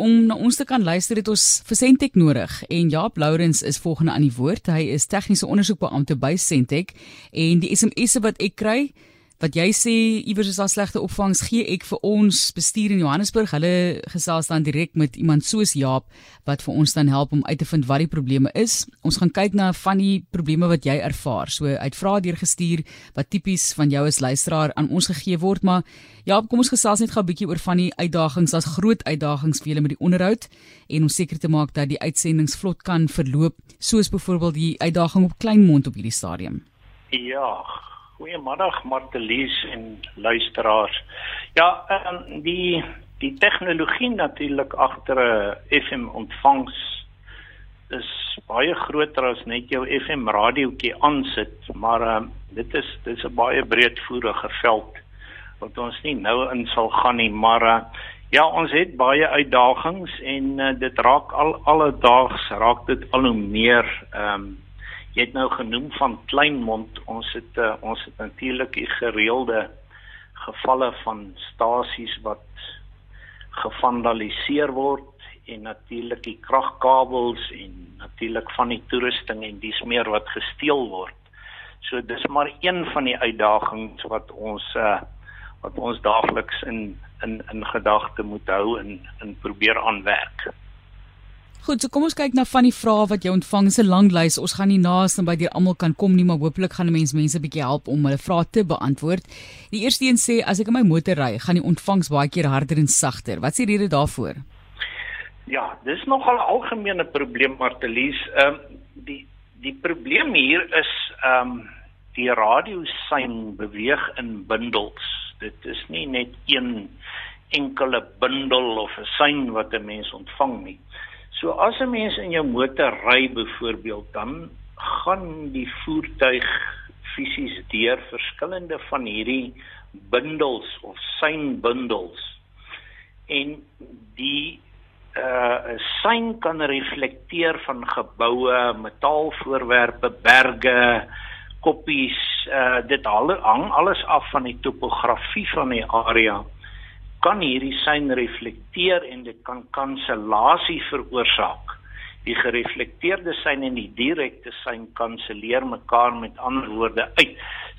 om na ons te kan luister het ons vir Sentech nodig en Jaap Lourens is volgende aan die woord. Hy is tegniese ondersoekbeampte by Sentech en die SMS'e wat ek kry wat jy sê iewers is daar slegte opvangs gee ek vir ons bestuur in Johannesburg. Hulle gesels dan direk met iemand soos Jaap wat vir ons dan help om uit te vind wat die probleme is. Ons gaan kyk na van die probleme wat jy ervaar. So uitvra deurgestuur wat tipies van jou as luisteraar aan ons gegee word, maar Jaap, kom ons gesels net gou 'n bietjie oor van die uitdagings. Daar's groot uitdagings vir julle met die onderhoud en om seker te maak dat die uitsendings vlot kan verloop, soos byvoorbeeld die uitdaging op Kleinmond op hierdie stadium. Ja, Goeiemiddag Martelies en luisteraars. Ja, um, die die tegnologie natuurlik agter 'n FM ontvangs is baie groter as net jou FM radiootjie aansit, maar um, dit is dit is 'n baie breedvoerige veld wat ons nie nou in sal gaan nie, maar uh, ja, ons het baie uitdagings en uh, dit raak al alledaags raak dit al hoe meer ehm um, jy het nou genoem van Kleinmond ons het uh, ons het natuurlik die gereelde gevalle van stasies wat gevandaliseer word en natuurlik die kragkabels en natuurlik van die toerusting en dis meer wat gesteel word. So dis maar een van die uitdagings wat ons uh, wat ons daagliks in in in gedagte moet hou en in probeer aanwerk. Goed, so kom ons kyk na van die vrae wat jy ontvang. Dis 'n lang lys. Ons gaan nie naaste by die almal kan kom nie, maar hopelik gaan mense mense 'n bietjie help om hulle vrae te beantwoord. Die eerste een sê as ek in my motor ry, gaan die ontvangs baie keer harder en sagter. Wat sê die rede daarvoor? Ja, dis nogal 'n algemene probleem, Martelies. Ehm um, die die probleem hier is ehm um, die radiosein beweeg in bundels. Dit is nie net een enkele bundel of 'n sein wat 'n mens ontvang nie. So as 'n mens in jou motor ry byvoorbeeld, dan gaan die voertuig fisies deur verskillende van hierdie bundels of seinbundels. En die uh sein kan reflekteer van geboue, metaalvoorwerpe, berge, koppies, uh dit hang alles af van die topografie van die area kan hierdie sein reflekteer en dit kan kansellasie veroorsaak. Die gereflekteerde sein en die direkte sein kanselleer mekaar met ander woorde uit.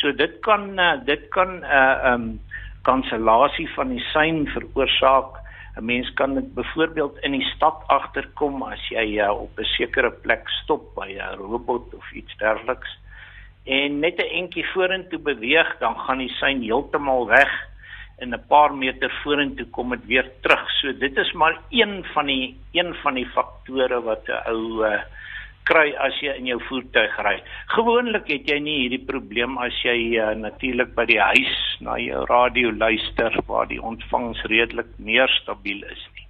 So dit kan uh, dit kan 'n uh, eh, um kansellasie van die sein veroorsaak. 'n Mens kan dit byvoorbeeld in die stad agterkom as jy uh, op 'n sekere plek stop by 'n robot of iets dergeliks en net 'n entjie vorentoe beweeg, dan gaan die sein heeltemal weg en 'n paar meter vorentoe kom dit weer terug. So dit is maar een van die een van die faktore wat 'n ou uh, kry as jy in jou voertuig ry. Gewoonlik het jy nie hierdie probleem as jy uh, natuurlik by die huis na jou radio luister waar die ontvangs redelik meer stabiel is nie.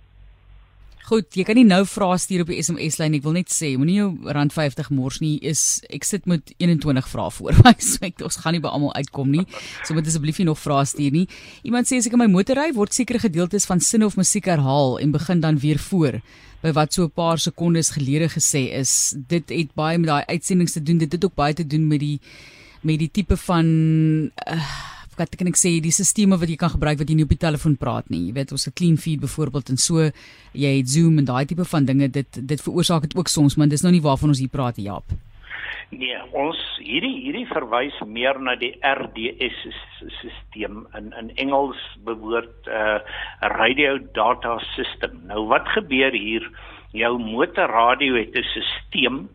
Goed, jy kan nie nou vra stuur op die SMS lyn. Ek wil net sê, moenie jou rand 50 mors nie. Is ek sit met 21 vrae voor my. So ek ons gaan nie by almal uitkom nie. So moet asseblief nie nog vrae stuur nie. Iemand sê as ek in my motor ry, word sekere gedeeltes van sinne of musiek herhaal en begin dan weer voor by wat so 'n paar sekondes gelede gesê is. Dit het baie met daai uitsendings te doen. Dit het ook baie te doen met die met die tipe van uh, wat kan ek sê die stelsels wat jy kan gebruik wat jy nie op die telefoon praat nie. Jy weet ons het clean feed byvoorbeeld en so jy het Zoom en daai tipe van dinge dit dit veroorsaak dit ook soms maar dis nou nie waarvan ons hier praat Jaap. Nee, ons hierdie hierdie verwys meer na die RDS stelsel in in Engels bewoord 'n uh, radio data system. Nou wat gebeur hier? Jou motorradio het 'n stelsel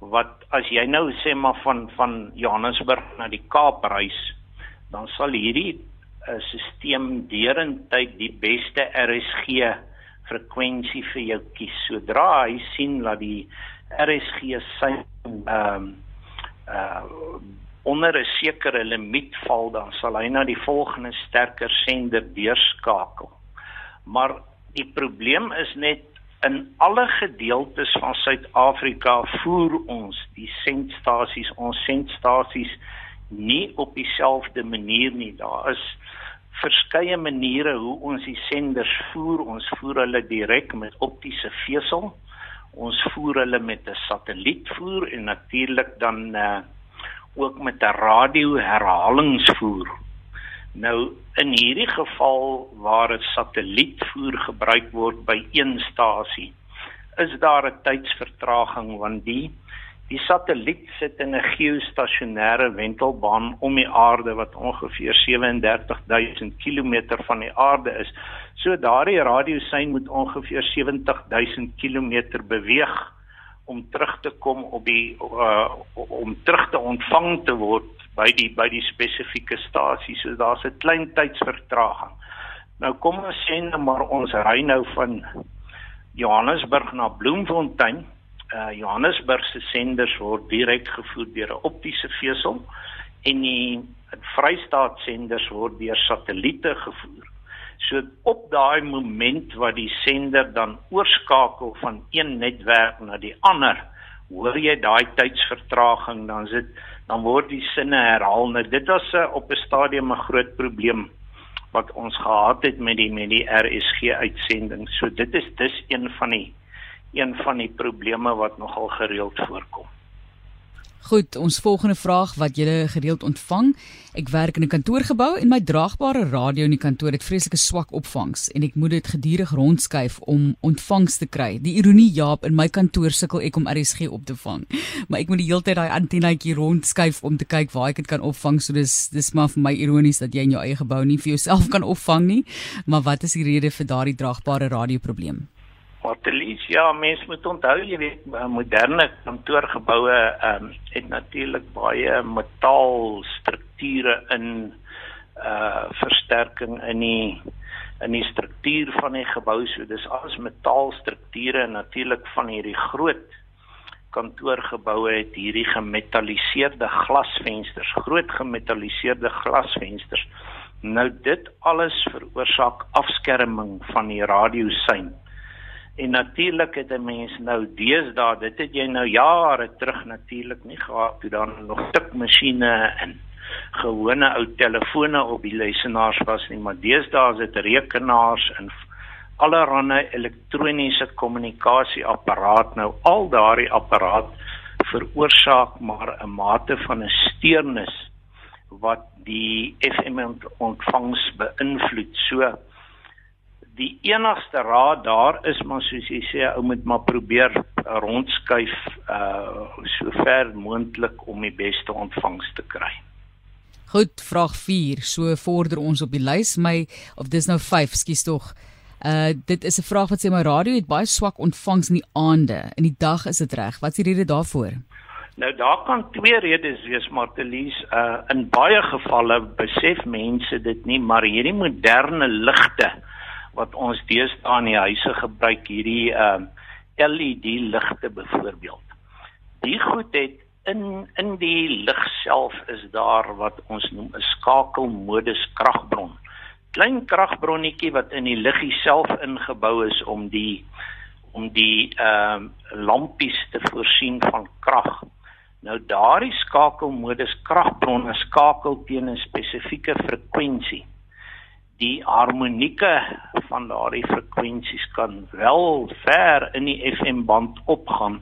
wat as jy nou sê maar van van Johannesburg na die Kaap reis, dan sal hierdie uh, stelsel derentyd die beste RSG frekwensie vir jou kies. Sodra hy sien dat die RSG sy ehm um, uh onder 'n sekere limiet val, dan sal hy na die volgende sterker sender deurskakel. Maar die probleem is net in alle gedeeltes van Suid-Afrika voer ons die sendstasies, ons sendstasies nie op dieselfde manier nie. Daar is verskeie maniere hoe ons die senders voer. Ons voer hulle direk met optiese vesel. Ons voer hulle met 'n satellietvoer en natuurlik dan uh ook met 'n radio herhalingsvoer. Nou in hierdie geval waar 'n satellietvoer gebruik word by een stasie, is daar 'n tydsvertraging want die die satelliet sit in 'n geostasionêre wentelbaan om die aarde wat ongeveer 37000 km van die aarde is. So daardie radiosein moet ongeveer 70000 km beweeg om terug te kom op die uh, om terug te ontvang te word by die by die spesifieke stasie. So daar's 'n klein tydsvertraging. Nou kom ons sê net maar ons ry nou van Johannesburg na Bloemfontein. Uh Johannesburg se senders word direk gevoer deur 'n optiese vesel en die Vrystaat senders word deur satelliete gevoer. So op daai moment wat die sender dan oorskakel van een netwerk na die ander, hoor jy daai tydsvertraging dan sit dan word die sinne herhaal. Nou dit was uh, op 'n stadium 'n groot probleem wat ons gehad het met die met die RSG uitsending. So dit is dis een van die een van die probleme wat nogal gereeld voorkom. Goed, ons volgende vraag wat julle gereeld ontvang. Ek werk in 'n kantoorgebou en my draagbare radio in die kantoor het vreeslike swak opvangs en ek moet dit gedurig rondskuif om ontvangs te kry. Die ironie Jaap, in my kantoor sukkel ek om RSG op te vang. Maar ek moet die hele tyd daai antennetjie rondskuif om te kyk waar ek dit kan opvang. So dis dis maar vir my ironies dat jy in jou eie gebou nie vir jouself kan opvang nie. Maar wat is die rede vir daardie draagbare radio probleem? Martelies, ja, mense moet onthou, jy weet, moderne kantoorgeboue ehm um, het natuurlik baie metaalstrukture in uh versterking in die in die struktuur van die gebou. So dis alles metaalstrukture en natuurlik van hierdie groot kantoorgeboue het hierdie gemetalliseerde glasvensters, groot gemetalliseerde glasvensters. Nou dit alles veroorsaak afskerming van die radiosein En natuurlik het 'n mens nou deesdae, dit het jy nou jare terug natuurlik nie gehad toe dan nog tikmasjiene en gewone ou telefone op die lesenaars was nie, maar deesdae is dit rekenaars en allerlei elektroniese kommunikasieapparaat nou al daardie apparaat veroorsaak maar 'n mate van 'n steurnis wat die FM ontvangs beïnvloed. So die enigste raad daar is maar soos jy sê ou moet maar probeer rondskuif uh so ver moontlik om die beste ontvangs te kry. Goed, vraag 4. So vorder ons op die lys my of dis nou 5, skus tog. Uh dit is 'n vraag wat sê my radio het baie swak ontvangs in die aande. In die dag is dit reg. Wat is die rede daarvoor? Nou daar kan twee redes wees, Martelies. Uh in baie gevalle besef mense dit nie, maar hierdie moderne ligte wat ons deesdae in die huise gebruik hierdie ehm uh, LED ligte byvoorbeeld. Die goed het in in die lig self is daar wat ons noem 'n skakelmodus kragbron. Klein kragbronnetjie wat in die liggie self ingebou is om die om die ehm uh, lampies te voorsien van krag. Nou daardie skakelmodus kragbron skakel teen 'n spesifieke frekwensie die harmonieke van daardie frekwensies kan wel ver in die FM band opgaan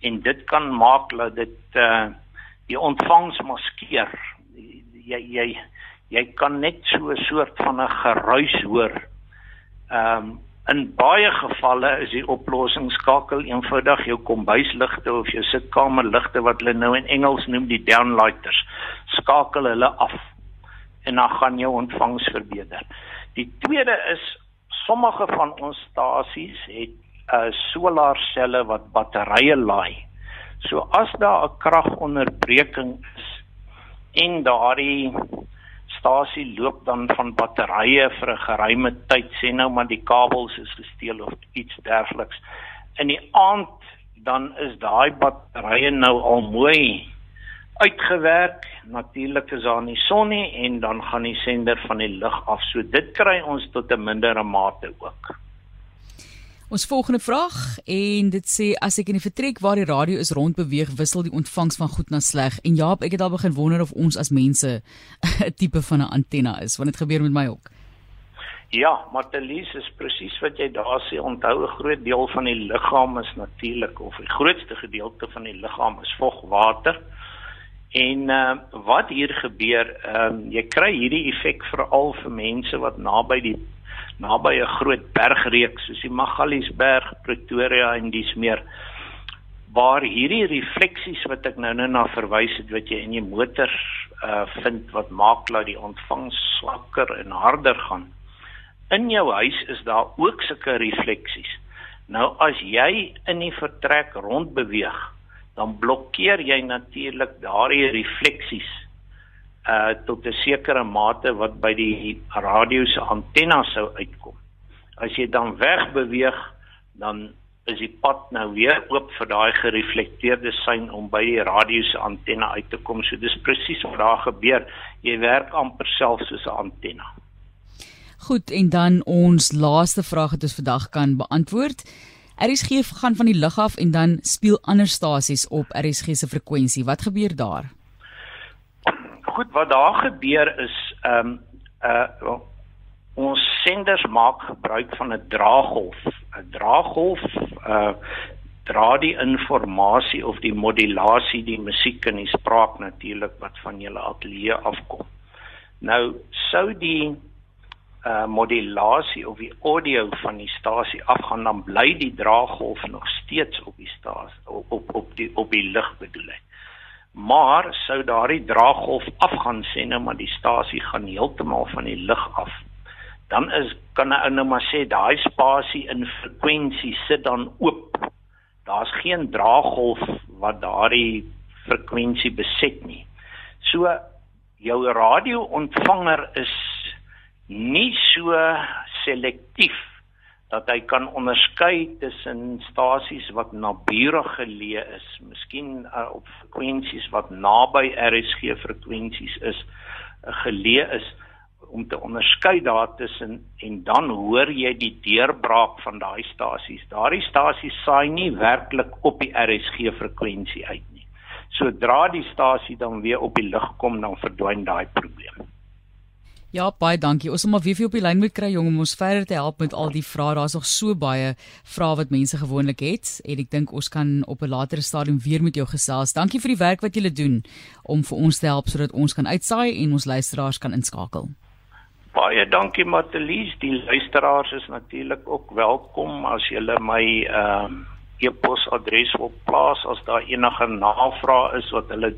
en dit kan maak dat dit uh die ontvangs maskeer jy jy jy kan net so 'n soort van 'n geruis hoor. Ehm um, in baie gevalle is die oplossing skakel eenvoudig jou kombuisligte of jou sitkamerligte wat hulle nou in Engels noem die downlighters skakel hulle af en dan gaan jou ontvangs verbeter. Die tweede is sommige van ons stasies het 'n uh, solarselle wat batterye laai. So as daar 'n kragonderbreking is en daardie stasie loop dan van batterye vir 'n geruime tyd, sê nou maar die kabels is gesteel of iets dergeliks. In die aand dan is daai batterye nou al mooi uitgewerk. Natuurlik is daar nie son nie en dan gaan die sender van die lug af. So dit kry ons tot 'n mindere mate ook. Ons volgende vraag en dit sê as ek in die vertrek waar die radio is rondbeweeg, wissel die ontvangs van goed na sleg. En Jaap, ek het al begin wonder of ons as mense 'n tipe van 'n antenna is, want dit gebeur met my ook. Ja, Martelies is presies wat jy daar sê. Onthou 'n groot deel van die liggaam is natuurlik of die grootste gedeelte van die liggaam is vog, water En uh wat hier gebeur, ehm um, jy kry hierdie effek veral vir mense wat naby die naby 'n groot bergreeks soos die Magaliesberg, Pretoria en dis meer waar hierdie refleksies wat ek nou net na verwys het wat jy in jou motor uh vind wat maak dat die ontvangs swakker en harder gaan. In jou huis is daar ook sulke refleksies. Nou as jy in die vertrek rond beweeg, dan blokkeer jy natuurlik daardie refleksies uh tot 'n sekere mate wat by die radio se antenna sou uitkom. As jy dan wegbeweeg, dan is die pad nou weer oop vir daai gereflekteerde sein om by die radio se antenna uit te kom. So dis presies wat daar gebeur. Jy werk amper self soos 'n antenna. Goed, en dan ons laaste vraag wat ons vandag kan beantwoord. RSG gaan van die lug af en dan speel ander stasies op RSG se frekwensie. Wat gebeur daar? Goed, wat daar gebeur is ehm um, uh ons senders maak gebruik van 'n draagolf. 'n Draagolf uh dra die inligting of die modulasie, die musiek en die spraak natuurlik wat van julle ateljee afkom. Nou sou die uh modulasie of die audio van die stasie afgaan dan bly die draagolf nog steeds op die stasie op op op die op die lig bedoel ek. Maar sou daardie draagolf afgaan sê nou maar die stasie gaan heeltemal van die lig af. Dan is kan 'n ou nou maar sê daai spasie in frekwensie sit dan oop. Daar's geen draagolf wat daardie frekwensie beset nie. So jou radio-ontvanger is nie so selektief dat hy kan onderskei tussen stasies wat naburig geleë is, miskien uh, op frekwensies wat naby RSG frekwensies is, uh, geleë is om te onderskei daartussen en dan hoor jy die deurbraak van daai stasies. Daardie stasies saai nie werklik op die RSG frekwensie uit nie. Sodra die stasie dan weer op die lug kom, dan verdwyn daai probleem. Ja, baie dankie. Ons moet maar weer vir op die lyn moet kry jong om ons verder te help met al die vrae. Daar's nog so baie vrae wat mense gewoonlik het en ek dink ons kan op 'n latere stadium weer met jou gesels. Dankie vir die werk wat julle doen om vir ons te help sodat ons kan uitsaai en ons luisteraars kan inskakel. Baie dankie Matelies. Die luisteraars is natuurlik ook welkom as julle my ehm uh, e-posadres wil plaas as daar enige navrae is wat hulle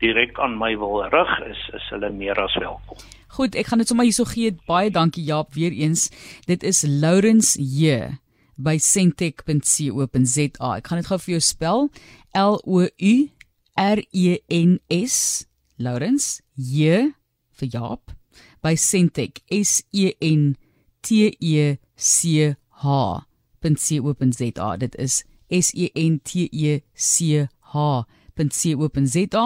direk aan my wil rig is, is hulle meer as welkom. Goed, ek gaan dit sommer hierso gee. Baie dankie Jaap weer eens. Dit is Lourens J by sentech.co.za. Ek gaan dit gou vir jou spel. L O U R E N S Lourens J vir Jaap by Sentech S E N T E C H.co.za. Dit is S E N T E C H.co.za